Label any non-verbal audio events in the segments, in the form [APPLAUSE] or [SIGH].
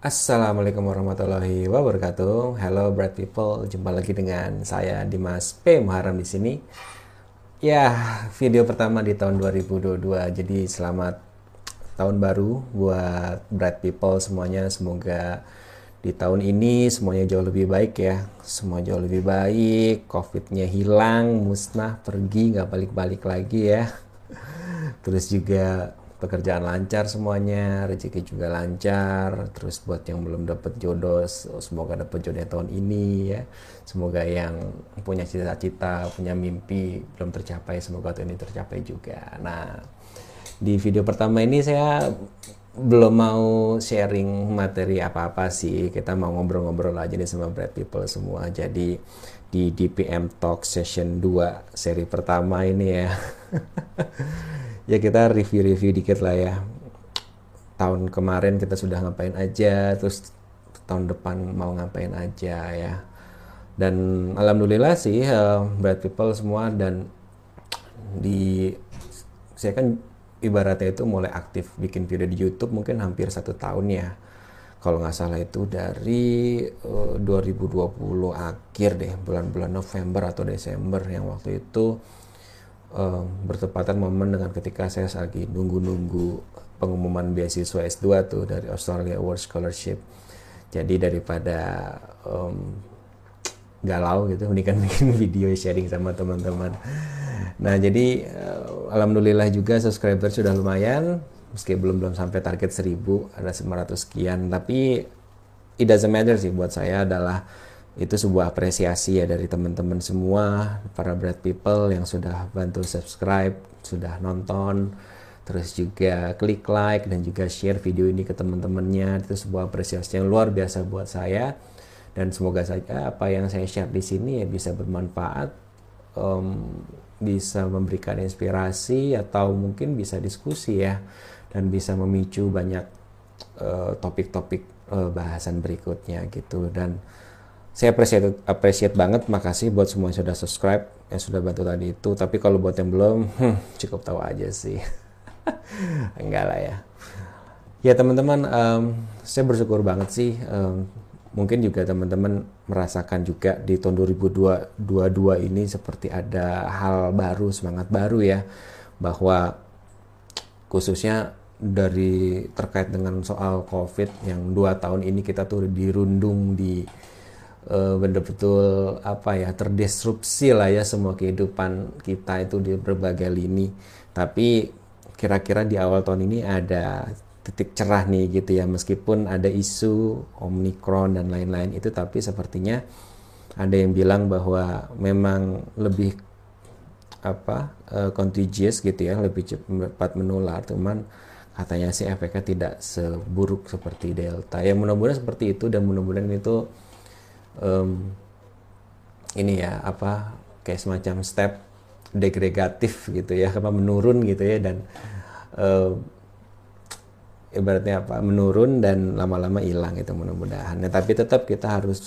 Assalamualaikum warahmatullahi wabarakatuh. Hello bright people, jumpa lagi dengan saya Dimas P Muharam di sini. Ya, video pertama di tahun 2022. Jadi selamat tahun baru buat bright people semuanya. Semoga di tahun ini semuanya jauh lebih baik ya. Semua jauh lebih baik, covidnya hilang, musnah, pergi, nggak balik-balik lagi ya. Terus juga pekerjaan lancar semuanya, rezeki juga lancar. Terus buat yang belum dapat jodoh, semoga dapat jodoh tahun ini ya. Semoga yang punya cita-cita, punya mimpi belum tercapai, semoga tahun ini tercapai juga. Nah, di video pertama ini saya belum mau sharing materi apa-apa sih. Kita mau ngobrol-ngobrol aja nih sama Brad People semua. Jadi di DPM Talk Session 2 seri pertama ini ya. [LAUGHS] ya kita review-review dikit lah ya. Tahun kemarin kita sudah ngapain aja terus tahun depan mau ngapain aja ya. Dan alhamdulillah sih uh, bright people semua dan di saya kan ibaratnya itu mulai aktif bikin video di YouTube mungkin hampir satu tahun ya. Kalau nggak salah itu dari uh, 2020 akhir deh bulan-bulan November atau Desember yang waktu itu uh, bertepatan momen dengan ketika saya lagi nunggu-nunggu pengumuman beasiswa S2 tuh dari Australia Award Scholarship. Jadi daripada um, galau gitu, mendingan [LAUGHS] bikin video sharing sama teman-teman. Nah jadi uh, alhamdulillah juga subscriber sudah lumayan, meski belum belum sampai target 1000 ada 900 sekian, tapi it doesn't matter sih buat saya adalah itu sebuah apresiasi ya dari teman-teman semua para bread people yang sudah bantu subscribe sudah nonton terus juga klik like dan juga share video ini ke teman-temannya. Itu sebuah apresiasi yang luar biasa buat saya. Dan semoga saja apa yang saya share di sini ya bisa bermanfaat um, bisa memberikan inspirasi atau mungkin bisa diskusi ya dan bisa memicu banyak uh, topik-topik uh, uh, bahasan berikutnya gitu. Dan saya appreciate appreciate banget. Makasih buat semua yang sudah subscribe yang sudah bantu tadi itu. Tapi kalau buat yang belum hmm, cukup tahu aja sih. [LAUGHS] Enggak lah ya. Ya teman-teman um, saya bersyukur banget sih um, mungkin juga teman-teman merasakan juga di tahun 2022 ini seperti ada hal baru semangat baru ya. Bahwa khususnya dari terkait dengan soal covid yang dua tahun ini kita tuh dirundung di betul-betul apa ya terdisrupsi lah ya semua kehidupan kita itu di berbagai lini. Tapi kira-kira di awal tahun ini ada titik cerah nih gitu ya meskipun ada isu omikron dan lain-lain itu tapi sepertinya ada yang bilang bahwa memang lebih apa uh, contagious gitu ya lebih cepat menular. Cuman katanya sih efeknya tidak seburuk seperti delta. Ya mudah-mudahan seperti itu dan mudah-mudahan itu um, ini ya apa kayak semacam step degregatif gitu ya apa menurun gitu ya dan uh, ibaratnya apa menurun dan lama-lama hilang itu mudah-mudahan. Nah, tapi tetap kita harus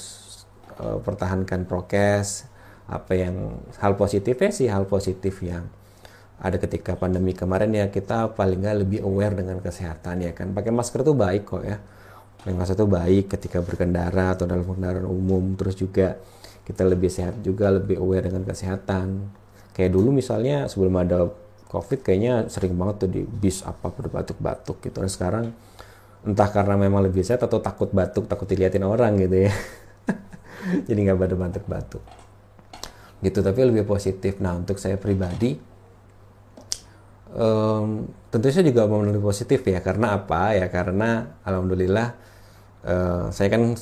uh, pertahankan prokes apa yang hal positifnya sih hal positif yang ada ketika pandemi kemarin ya kita paling nggak lebih aware dengan kesehatan ya kan pakai masker tuh baik kok ya Lengkasa itu baik ketika berkendara atau dalam kendaraan umum. Terus juga kita lebih sehat juga lebih aware dengan kesehatan. Kayak dulu misalnya sebelum ada covid kayaknya sering banget tuh di bis apa pada batuk-batuk gitu. Dan sekarang entah karena memang lebih sehat atau takut batuk takut diliatin orang gitu ya. [LAUGHS] Jadi nggak batuk-batuk. Gitu tapi lebih positif. Nah untuk saya pribadi um, tentu saya juga lebih positif ya. Karena apa? Ya karena alhamdulillah uh, saya kan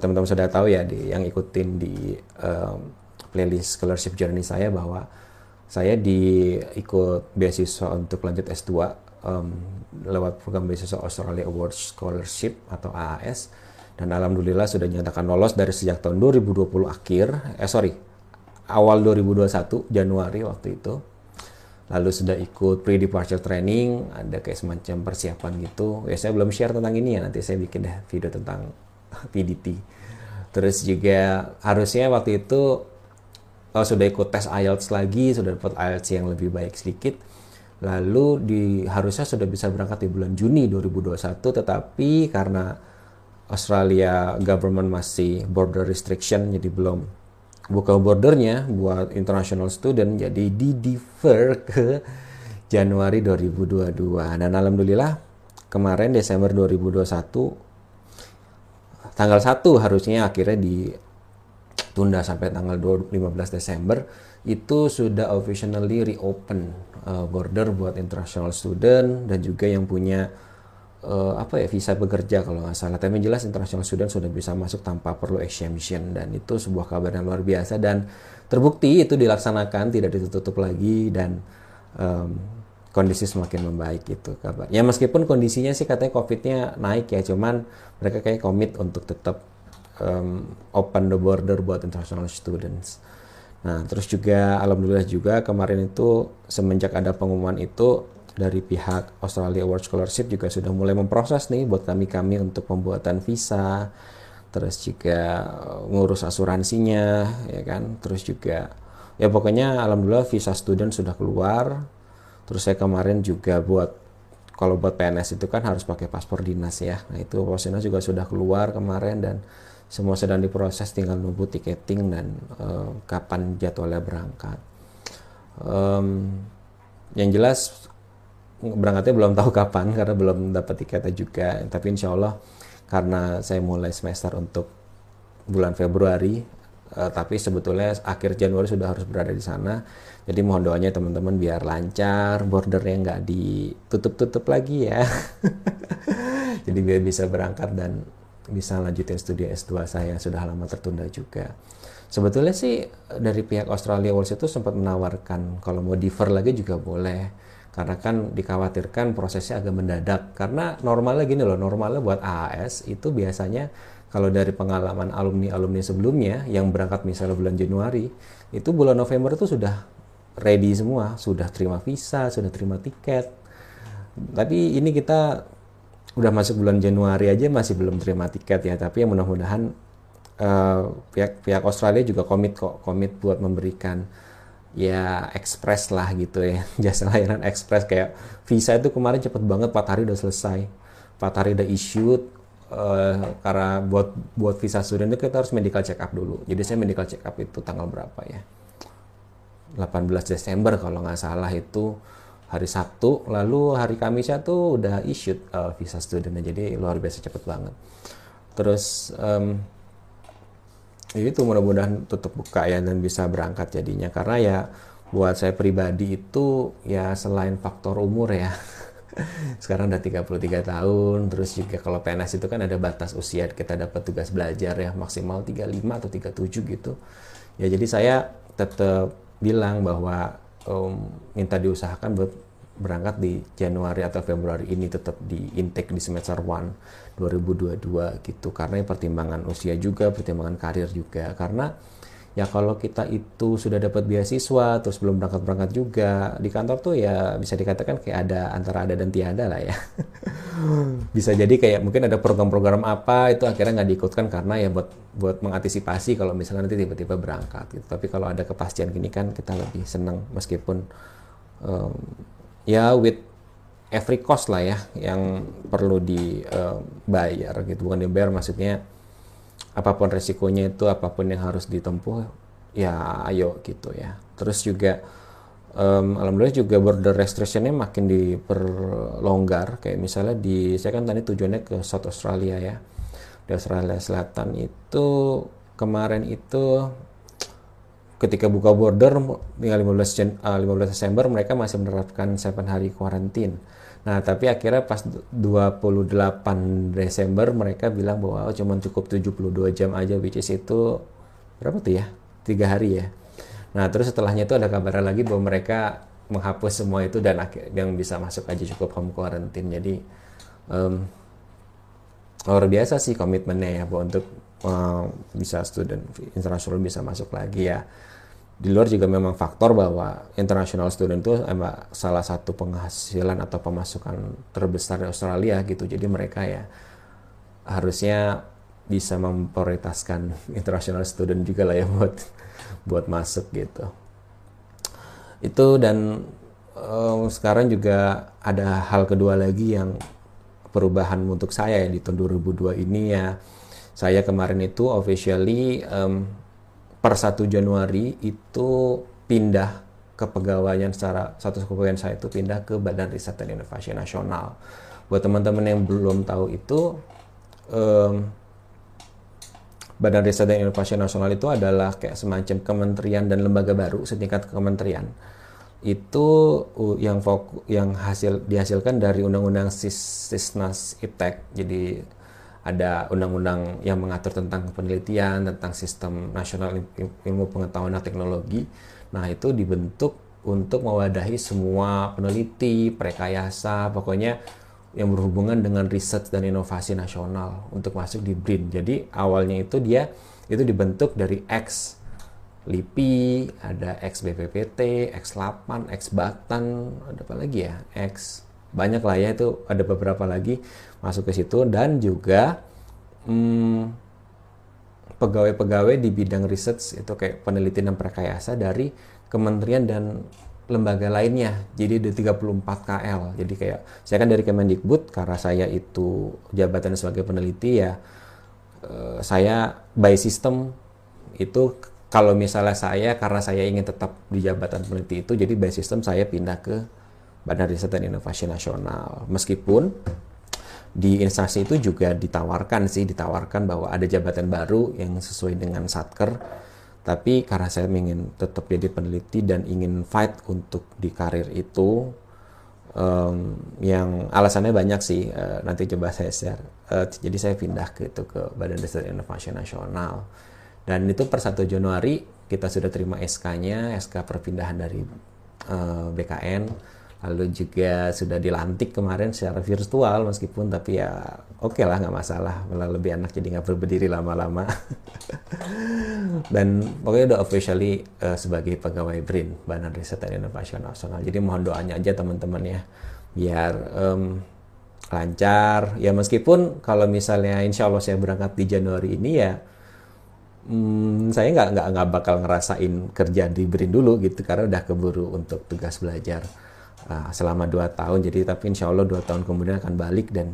teman-teman sudah tahu ya di, yang ikutin di uh, playlist scholarship journey saya bahwa saya di ikut beasiswa untuk lanjut S2 um, lewat program beasiswa Australia Award Scholarship atau AAS dan alhamdulillah sudah dinyatakan lolos dari sejak tahun 2020 akhir eh sorry awal 2021 Januari waktu itu lalu sudah ikut pre-departure training, ada kayak semacam persiapan gitu. Ya saya belum share tentang ini ya, nanti saya bikin deh video tentang [LAUGHS] PDT. Terus juga harusnya waktu itu oh, sudah ikut tes IELTS lagi, sudah dapat IELTS yang lebih baik sedikit. Lalu di harusnya sudah bisa berangkat di bulan Juni 2021, tetapi karena Australia government masih border restriction jadi belum buka bordernya buat international student jadi di defer ke Januari 2022 dan alhamdulillah kemarin Desember 2021 tanggal 1 harusnya akhirnya ditunda sampai tanggal 15 Desember itu sudah officially reopen uh, border buat international student dan juga yang punya uh, apa ya visa bekerja kalau nggak salah. Tapi jelas international student sudah bisa masuk tanpa perlu exemption dan itu sebuah kabar yang luar biasa dan terbukti itu dilaksanakan tidak ditutup lagi dan um, kondisi semakin membaik itu kabar. Ya meskipun kondisinya sih katanya covidnya naik ya, cuman mereka kayak komit untuk tetap um, open the border buat international students. Nah terus juga alhamdulillah juga kemarin itu semenjak ada pengumuman itu dari pihak Australia World Scholarship juga sudah mulai memproses nih buat kami-kami untuk pembuatan visa, terus juga ngurus asuransinya, ya kan, terus juga ya pokoknya alhamdulillah visa student sudah keluar. Terus saya kemarin juga buat kalau buat PNS itu kan harus pakai paspor dinas ya. Nah itu paspor dinas juga sudah keluar kemarin dan semua sedang diproses tinggal nunggu tiketing dan uh, kapan jadwalnya berangkat. Um, yang jelas berangkatnya belum tahu [LAUGHS] kapan karena belum dapat tiketnya juga. Tapi insya Allah karena saya mulai semester untuk bulan Februari uh, tapi sebetulnya akhir Januari sudah harus berada di sana. Jadi mohon doanya teman-teman biar lancar bordernya nggak ditutup-tutup lagi ya. [LAUGHS] Jadi biar bisa berangkat dan bisa lanjutin studi S2 saya sudah lama tertunda juga. Sebetulnya sih dari pihak Australia Wars itu sempat menawarkan kalau mau defer lagi juga boleh karena kan dikhawatirkan prosesnya agak mendadak. Karena normalnya gini loh normalnya buat AAS itu biasanya kalau dari pengalaman alumni-alumni sebelumnya yang berangkat misalnya bulan Januari itu bulan November itu sudah ready semua sudah terima visa sudah terima tiket. Tapi ini kita udah masuk bulan Januari aja masih belum terima tiket ya. Tapi yang mudah-mudahan uh, pihak pihak Australia juga komit kok komit buat memberikan ya ekspres lah gitu ya. [LAUGHS] Jasa layanan ekspres kayak visa itu kemarin cepet banget 4 hari udah selesai. 4 hari udah issued uh, karena buat buat visa student itu kita harus medical check up dulu. Jadi saya medical check up itu tanggal berapa ya? 18 Desember kalau nggak salah itu hari Sabtu. Lalu hari Kamisnya tuh udah issued uh, visa student jadi luar biasa cepet banget. Terus um, itu mudah-mudahan tutup buka ya dan bisa berangkat jadinya. Karena ya buat saya pribadi itu ya selain faktor umur ya [LAUGHS] sekarang udah 33 tahun terus juga kalau PNS itu kan ada batas usia kita dapat tugas belajar ya maksimal 35 atau 37 gitu. Ya jadi saya tetap bilang bahwa um, minta diusahakan buat berangkat di Januari atau Februari ini tetap di intake di semester 1 2022 gitu. Karena pertimbangan usia juga pertimbangan karir juga. Karena ya kalau kita itu sudah dapat beasiswa terus belum berangkat berangkat juga di kantor tuh ya bisa dikatakan kayak ada antara ada dan tiada lah ya. [LAUGHS] Bisa jadi kayak mungkin ada program-program apa itu akhirnya nggak diikutkan karena ya buat buat mengantisipasi kalau misalnya nanti tiba-tiba berangkat gitu. Tapi kalau ada kepastian gini kan kita lebih senang meskipun um, ya with every cost lah ya yang perlu dibayar uh, gitu. Bukan dibayar maksudnya apa pun resikonya itu apa pun yang harus ditempuh ya ayo gitu ya. Terus juga um, alhamdulillah juga border restrictionnya makin diperlonggar. Kayak misalnya di saya kan tadi tujuannya ke South Australia ya. Di Australia Selatan itu kemarin itu ketika buka border tinggal 15 Jan, uh, 15 Desember mereka masih menerapkan 7 hari kuarantin. Nah, tapi akhirnya pas 28 Desember mereka bilang bahwa oh, cuma cukup 72 jam aja which is itu berapa tuh ya? Tiga hari ya. Nah, terus setelahnya itu ada kabar lagi bahwa mereka menghapus semua itu dan yang bisa masuk aja cukup home quarantine. Jadi um, luar biasa sih komitmennya ya bahwa untuk uh, bisa student internasional bisa masuk lagi ya di luar juga memang faktor bahwa international student itu salah satu penghasilan atau pemasukan terbesar di Australia gitu. Jadi mereka ya harusnya bisa memprioritaskan [LAUGHS] international student juga lah ya buat buat masuk gitu. Itu dan um, sekarang juga ada hal kedua lagi yang perubahan untuk saya ya di tahun 2002 ini ya saya kemarin itu officially um, per 1 Januari itu pindah kepegawaian secara satu kepegawaian saya itu pindah ke Badan Riset dan Inovasi Nasional. Buat teman-teman yang belum tahu itu um, Badan Riset dan Inovasi Nasional itu adalah kayak semacam kementerian dan lembaga baru setingkat kementerian itu yang fokus yang hasil dihasilkan dari undang-undang Sisnas Iptek. Jadi ada undang-undang yang mengatur tentang penelitian, tentang sistem nasional ilmu pengetahuan dan teknologi. Nah, itu dibentuk untuk mewadahi semua peneliti, prekayasa, pokoknya yang berhubungan dengan riset dan inovasi nasional untuk masuk di BRIN. Jadi awalnya itu dia itu dibentuk dari X LIPI, ada X BPPT, X8, X Batan, ada apa lagi ya? X banyak lah ya itu ada beberapa lagi masuk ke situ dan juga hmm, pegawai-pegawai di bidang research itu kayak penelitian dan prekayasa dari kementerian dan lembaga lainnya. Jadi ada 34 KL. Jadi kayak saya kan dari Kemendikbud karena saya itu jabatan sebagai peneliti ya eh, saya by system itu kalau misalnya saya karena saya ingin tetap di jabatan peneliti itu jadi by system saya pindah ke Badan Riset dan Inovasi Nasional. Meskipun di instansi itu juga ditawarkan sih ditawarkan bahwa ada jabatan baru yang sesuai dengan satker tapi karena saya ingin tetap jadi peneliti dan ingin fight untuk di karir itu um, yang alasannya banyak sih uh, nanti coba saya share. Uh, jadi saya pindah ke itu ke Badan Riset dan Inovasi Nasional. Dan itu per 1 Januari kita sudah terima SK-nya, SK perpindahan dari uh, eh, BKN. Lalu juga sudah dilantik kemarin secara virtual meskipun tapi ya oke okay lah nggak masalah. Malah lebih enak jadi nggak berdiri lama-lama. [LAUGHS] Dan pokoknya udah officially uh, sebagai pegawai BRIN Badan Riset dan Inovasi Nasional. Jadi mohon doanya aja teman-teman ya biar um, lancar. Ya meskipun kalau misalnya insya Allah saya berangkat di Januari ini ya hmm, saya nggak nggak nggak bakal ngerasain kerja di Brin dulu gitu karena udah keburu untuk tugas belajar uh, selama dua tahun. Jadi tapi insya Allah dua tahun kemudian akan balik dan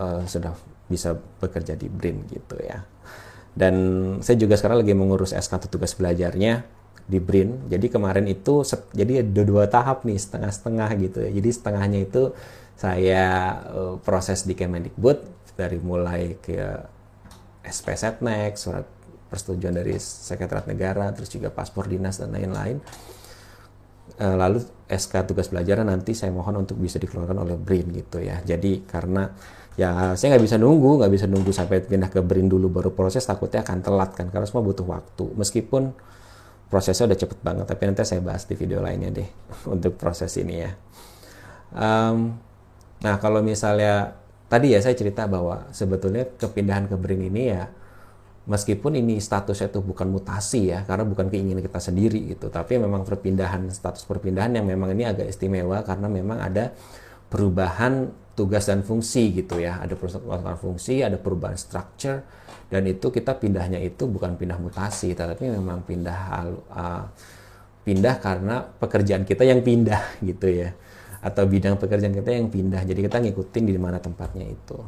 uh, sudah bisa bekerja di Brin gitu ya. Dan saya juga sekarang lagi mengurus SK tugas belajarnya di Brin. Jadi kemarin itu jadi ada dua tahap nih setengah-setengah gitu ya. Jadi setengahnya itu saya uh, proses di Kemendikbud dari mulai ke SP Setnek, surat persetujuan dari sekretariat negara, terus juga paspor dinas dan lain-lain. Eh, lalu SK tugas belajar nanti saya mohon untuk bisa dikeluarkan oleh BRIN gitu ya. Jadi karena ya saya nggak bisa nunggu, nggak bisa nunggu sampai pindah ke BRIN dulu baru proses, takutnya akan telat kan karena semua butuh waktu. Meskipun prosesnya udah cepet banget, tapi nanti saya bahas di video lainnya deh [LAUGHS] untuk proses ini ya. Um, nah kalau misalnya tadi ya saya cerita bahwa sebetulnya kepindahan ke BRIN ini ya meskipun ini statusnya itu bukan mutasi ya karena bukan keinginan kita sendiri gitu. Tapi memang perpindahan status perpindahan yang memang ini agak istimewa karena memang ada perubahan tugas dan fungsi gitu ya. Ada perubahan fungsi ada perubahan structure dan itu kita pindahnya itu bukan pindah mutasi tetapi memang pindah uh, pindah karena pekerjaan kita yang pindah [LAUGHS] gitu ya. Atau bidang pekerjaan kita yang pindah. Jadi kita ngikutin di mana tempatnya itu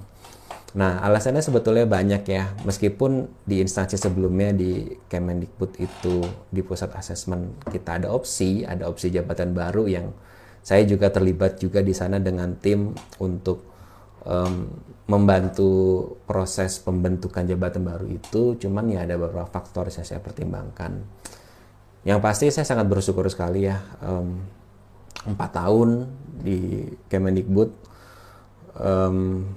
Nah, alasannya sebetulnya banyak ya. Meskipun di instansi sebelumnya di Kemendikbud itu di pusat asesmen kita ada opsi, ada opsi jabatan baru yang saya juga terlibat juga di sana dengan tim untuk um, membantu proses pembentukan jabatan baru itu. Cuman ya ada beberapa faktor yang saya pertimbangkan. Yang pasti saya sangat bersyukur sekali ya. Um, tahun di Kemendikbud. Um,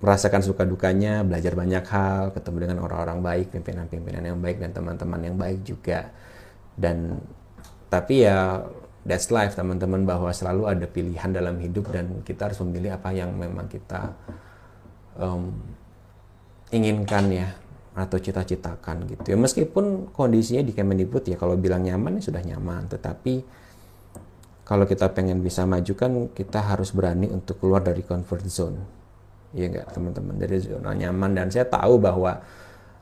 merasakan suka dukanya, belajar banyak hal, ketemu dengan orang-orang baik, pimpinan-pimpinan yang baik dan teman-teman yang baik juga. Dan tapi ya that's life teman-teman bahwa selalu ada pilihan dalam hidup dan kita harus memilih apa yang memang kita um, inginkan ya atau cita-citakan gitu. Ya meskipun kondisinya di Kemendikbud ya kalau bilang nyaman ya sudah nyaman. Tetapi kalau kita pengen bisa maju kan kita harus berani untuk keluar dari comfort zone ya enggak teman-teman? Dari zona nyaman dan saya tahu bahwa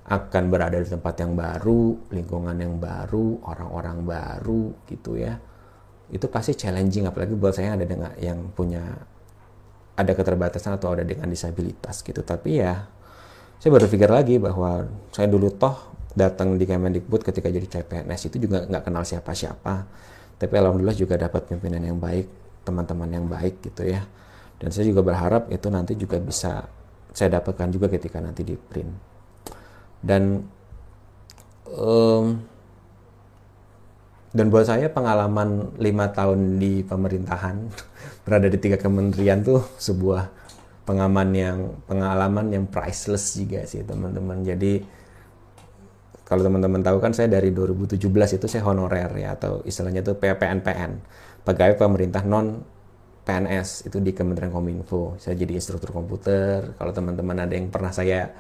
akan berada di tempat yang baru, lingkungan yang baru, orang-orang baru gitu ya. Itu pasti challenging apalagi buat saya yang ada dengan yang punya ada keterbatasan atau ada dengan disabilitas gitu. Tapi ya saya baru pikir lagi bahwa saya dulu toh datang di Kemendikbud ketika jadi CPNS itu juga nggak kenal siapa-siapa. Tapi alhamdulillah juga dapat pimpinan yang baik teman-teman yang baik gitu ya dan saya juga berharap itu nanti juga bisa saya dapatkan juga ketika nanti di print. Dan um, dan buat saya pengalaman lima tahun di pemerintahan [LAUGHS] berada di tiga kementerian tuh sebuah pengalaman yang pengalaman yang priceless juga sih teman-teman. Jadi kalau teman-teman tahu kan saya dari 2017 itu saya honorer ya atau istilahnya itu PPNPN pegawai pemerintah non PNS itu di Kementerian Kominfo. Saya jadi instruktur komputer. Kalau teman-teman ada yang pernah saya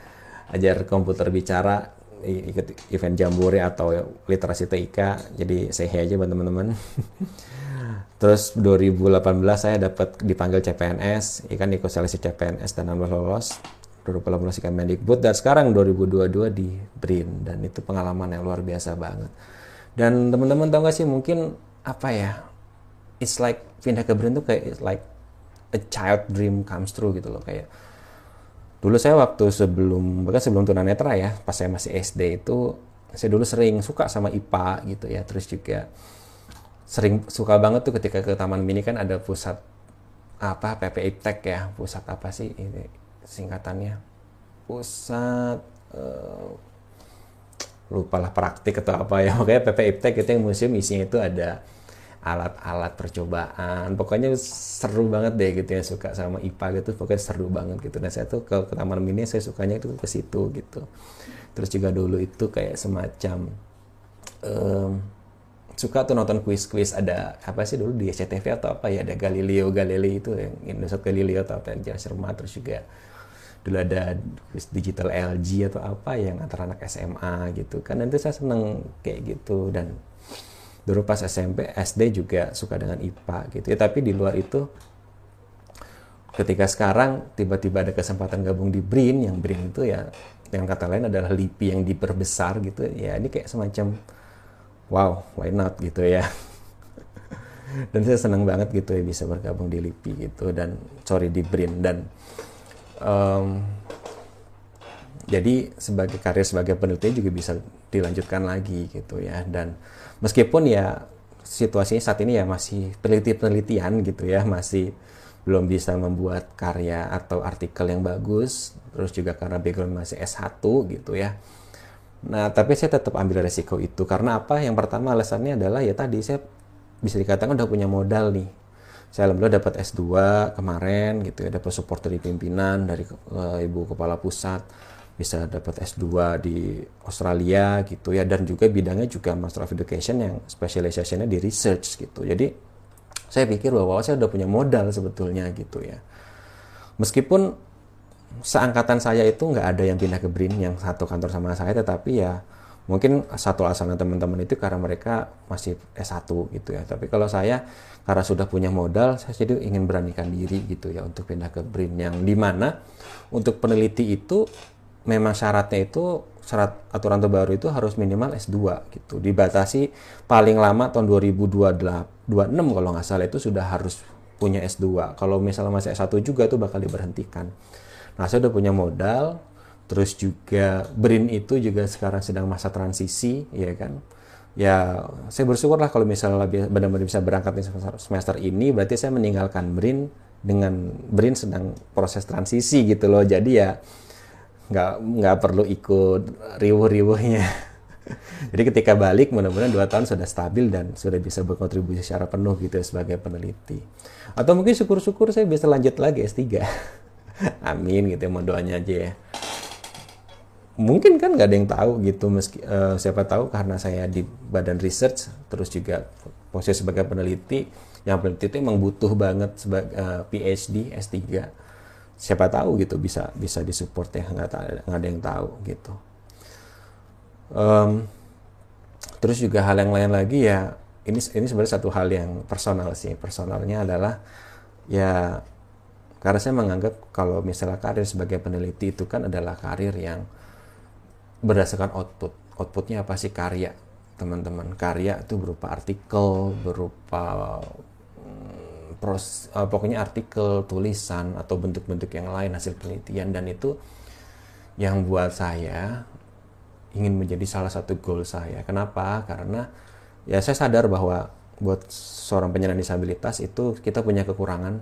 ajar komputer bicara ikut event jambore atau literasi TIK jadi saya aja buat teman-teman. [LAUGHS] Terus 2018 saya dapat dipanggil CPNS ikan ikut seleksi CPNS dan nambah lolos. 2018 di Kemendikbud dan sekarang 2022 di BRIN. Dan itu pengalaman yang luar biasa banget. Dan teman-teman tahu gak sih mungkin apa ya it's like pindah ke BRIN tuh kayak it's like a child dream comes true gitu loh. Kayak dulu saya waktu sebelum bahkan sebelum tunanetra ya pas saya masih SD itu saya dulu sering suka sama IPA gitu ya. Terus juga sering suka banget tuh ketika ke Taman Mini kan ada pusat apa PP Iptek ya. Pusat apa sih ini singkatannya? Pusat uh, lupalah praktik atau apa ya. Makanya PP Iptek itu yang museum isinya itu ada alat-alat percobaan. Pokoknya seru banget deh gitu ya suka sama IPA gitu pokoknya seru banget gitu. Dan saya tuh ke, ke taman mini saya sukanya itu ke situ gitu. Terus juga dulu itu kayak semacam um, suka tuh nonton kuis-kuis ada apa sih dulu di SCTV atau apa ya ada Galileo Galilei itu yang Indonesia Galileo atau apa yang jelas rumah terus juga dulu ada digital LG atau apa yang antara anak SMA gitu kan. Nanti saya seneng kayak gitu. Dan dulu pas SMP SD juga suka dengan IPA gitu ya. Tapi di luar itu ketika sekarang tiba-tiba ada kesempatan gabung di BRIN yang BRIN itu ya yang kata lain adalah LIPI yang diperbesar gitu ya ini kayak semacam wow why not gitu ya. [LAUGHS] Dan saya senang banget gitu ya bisa bergabung di LIPI gitu dan sorry di BRIN. Dan um, jadi sebagai karir sebagai peneliti juga bisa dilanjutkan lagi gitu ya. Dan meskipun ya situasinya saat ini ya masih peneliti-penelitian gitu ya masih belum bisa membuat karya atau artikel yang bagus terus juga karena background masih S1 gitu ya. Nah tapi saya tetap ambil resiko itu. Karena apa? Yang pertama alasannya adalah ya tadi saya bisa dikatakan udah punya modal nih. Saya alhamdulillah dapat S2 kemarin gitu ya dapat support dari pimpinan dari uh, ibu kepala pusat bisa dapat S2 di Australia gitu ya. Dan juga bidangnya juga Master of Education yang specializationnya di research gitu. Jadi saya pikir bahwa saya udah punya modal sebetulnya gitu ya. Meskipun seangkatan saya itu nggak ada yang pindah ke BRIN yang satu kantor sama saya tetapi ya mungkin satu alasan teman-teman itu karena mereka masih S1 gitu ya. Tapi kalau saya karena sudah punya modal saya jadi ingin beranikan diri gitu ya untuk pindah ke BRIN yang di mana untuk peneliti itu memang syaratnya itu syarat aturan terbaru itu harus minimal S2 gitu. Dibatasi paling lama tahun 2026 kalau nggak salah itu sudah harus punya S2. Kalau misalnya masih S1 juga itu bakal diberhentikan. Nah, saya udah punya modal, terus juga BRIN itu juga sekarang sedang masa transisi, ya kan. Ya, saya bersyukur lah kalau misalnya benar-benar bisa berangkat di semester ini, berarti saya meninggalkan BRIN dengan BRIN sedang proses transisi gitu loh. Jadi ya nggak nggak perlu ikut riuh-riuhnya. [LAUGHS] Jadi ketika balik mudah-mudahan dua tahun sudah stabil dan sudah bisa berkontribusi secara penuh gitu ya sebagai peneliti. Atau mungkin syukur-syukur saya bisa lanjut lagi S3. [LAUGHS] Amin gitu ya, mau doanya aja ya. Mungkin kan nggak ada yang tahu gitu meski uh, siapa tahu karena saya di badan research terus juga posisi sebagai peneliti yang peneliti itu emang butuh banget sebagai uh, PhD S3 siapa tahu gitu bisa bisa disupport ya nggak nggak ada yang tahu gitu. Um, terus juga hal yang lain lagi ya ini ini sebenarnya satu hal yang personal sih. Personalnya adalah ya karena saya menganggap kalau misalnya karir sebagai peneliti itu kan adalah karir yang berdasarkan output. Outputnya apa sih? Karya teman-teman. Karya itu berupa artikel berupa pros, uh, pokoknya artikel, tulisan atau bentuk-bentuk yang lain hasil penelitian dan itu yang buat saya ingin menjadi salah satu goal saya. Kenapa? Karena ya saya sadar bahwa buat seorang penyandang disabilitas itu kita punya kekurangan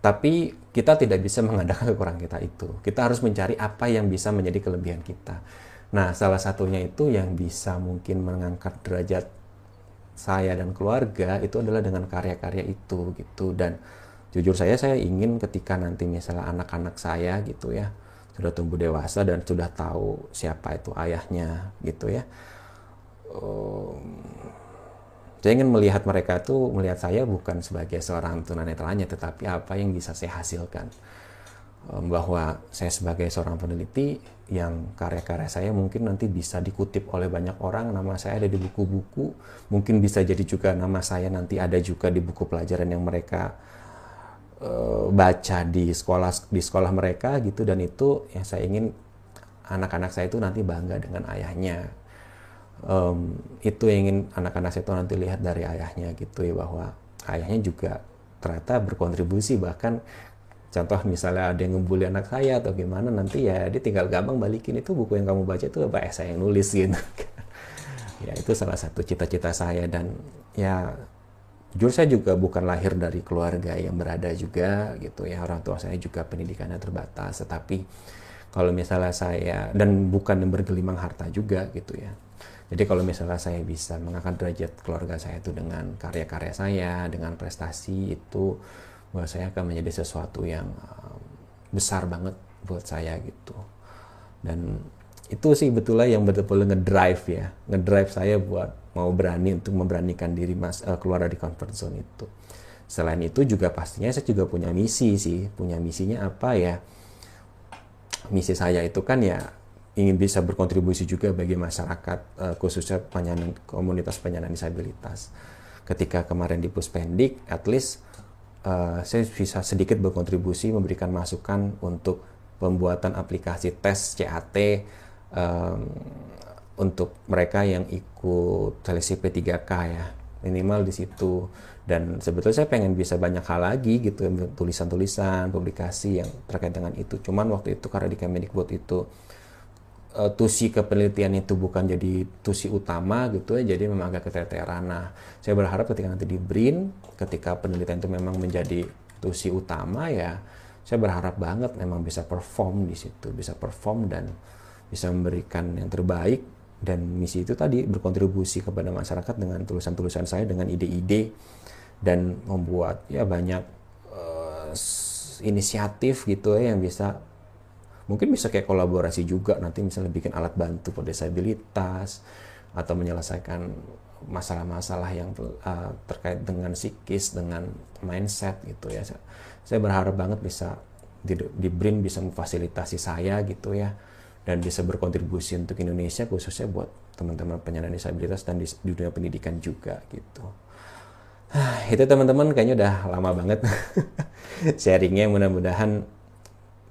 tapi kita tidak bisa mengadakan kekurangan kita itu. Kita harus mencari apa yang bisa menjadi kelebihan kita. Nah, salah satunya itu yang bisa mungkin mengangkat derajat saya dan keluarga itu adalah dengan karya-karya itu gitu. Dan jujur saya saya ingin ketika nanti misalnya anak-anak saya gitu ya sudah tumbuh dewasa dan sudah tahu siapa itu ayahnya gitu ya um, saya ingin melihat mereka tuh melihat saya bukan sebagai seorang tunanetranya tetapi apa yang bisa saya hasilkan bahwa saya sebagai seorang peneliti yang karya-karya saya mungkin nanti bisa dikutip oleh banyak orang nama saya ada di buku-buku mungkin bisa jadi juga nama saya nanti ada juga di buku pelajaran yang mereka uh, baca di sekolah di sekolah mereka gitu. Dan itu yang saya ingin anak-anak saya itu nanti bangga dengan ayahnya. Um, itu yang ingin anak-anak saya itu nanti lihat dari ayahnya gitu ya bahwa ayahnya juga ternyata berkontribusi bahkan contoh misalnya ada yang ngebully anak saya atau gimana nanti ya dia tinggal gampang balikin itu buku yang kamu baca itu apa ya saya yang nulis [LAUGHS] gitu. Ya itu salah satu cita-cita saya. Dan ya jujur saya juga bukan lahir dari keluarga yang berada juga gitu ya. Orang tua saya juga pendidikannya terbatas. Tetapi kalau misalnya saya dan bukan yang bergelimang harta juga gitu ya. Jadi kalau misalnya saya bisa mengangkat derajat keluarga saya itu dengan karya-karya saya dengan prestasi itu bahwa saya akan menjadi sesuatu yang um, besar banget buat saya gitu. Dan itu sih betulnya yang betul-betul ngedrive ya. Ngedrive saya buat mau berani untuk memberanikan diri mas uh, keluar dari comfort zone itu. Selain itu juga pastinya saya juga punya misi sih. Punya misinya apa ya? Misi saya itu kan ya ingin bisa berkontribusi juga bagi masyarakat uh, khususnya penyandang komunitas penyandang disabilitas. Ketika kemarin di Puspendik at least uh, saya bisa sedikit berkontribusi memberikan masukan untuk pembuatan aplikasi tes CAT um, untuk mereka yang ikut seleksi P3K ya. Minimal di situ. Dan sebetulnya saya pengen bisa banyak hal lagi gitu tulisan-tulisan publikasi yang terkait dengan itu. Cuman waktu itu karena di Kemendikbud itu uh, tusi kepenelitian itu bukan jadi tusi utama gitu ya jadi memang agak keteteran. Nah saya berharap ketika nanti di BRIN ketika penelitian itu memang menjadi tusi utama ya saya berharap banget memang bisa perform di situ bisa perform dan bisa memberikan yang terbaik. Dan misi itu tadi berkontribusi kepada masyarakat dengan tulisan-tulisan saya dengan ide-ide dan membuat ya banyak uh, inisiatif gitu ya yang bisa mungkin bisa kayak kolaborasi juga nanti misalnya bikin alat bantu disabilitas atau menyelesaikan masalah-masalah yang uh, terkait dengan psikis dengan mindset gitu ya. Saya berharap banget bisa di, di BRIN bisa memfasilitasi saya gitu ya dan bisa berkontribusi untuk Indonesia khususnya buat teman-teman penyandang disabilitas dan di, di dunia pendidikan juga gitu. [SIGHS] Itu teman-teman kayaknya udah lama banget [LAUGHS] sharingnya. Mudah-mudahan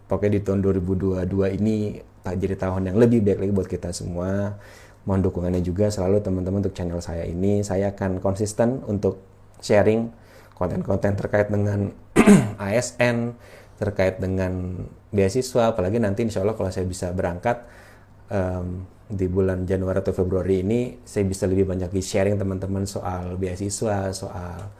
pokoknya di tahun 2022 ini tak jadi tahun yang lebih baik lagi buat kita semua. Mohon dukungannya juga selalu teman-teman untuk channel saya ini. Saya akan konsisten untuk sharing konten-konten terkait dengan [CLEARS THROAT] ASN terkait dengan beasiswa apalagi nanti insya Allah kalau saya bisa berangkat um, di bulan Januari atau Februari ini saya bisa lebih banyak di sharing teman-teman soal beasiswa soal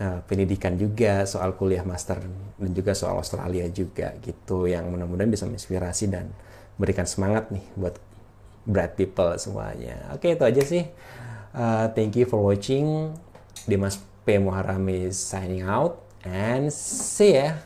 uh, pendidikan juga, soal kuliah master dan juga soal Australia juga gitu yang mudah-mudahan bisa menginspirasi dan berikan semangat nih buat bright people semuanya. Oke, itu aja sih. Uh, thank you for watching. Dimas P. Muharram is signing out and see ya.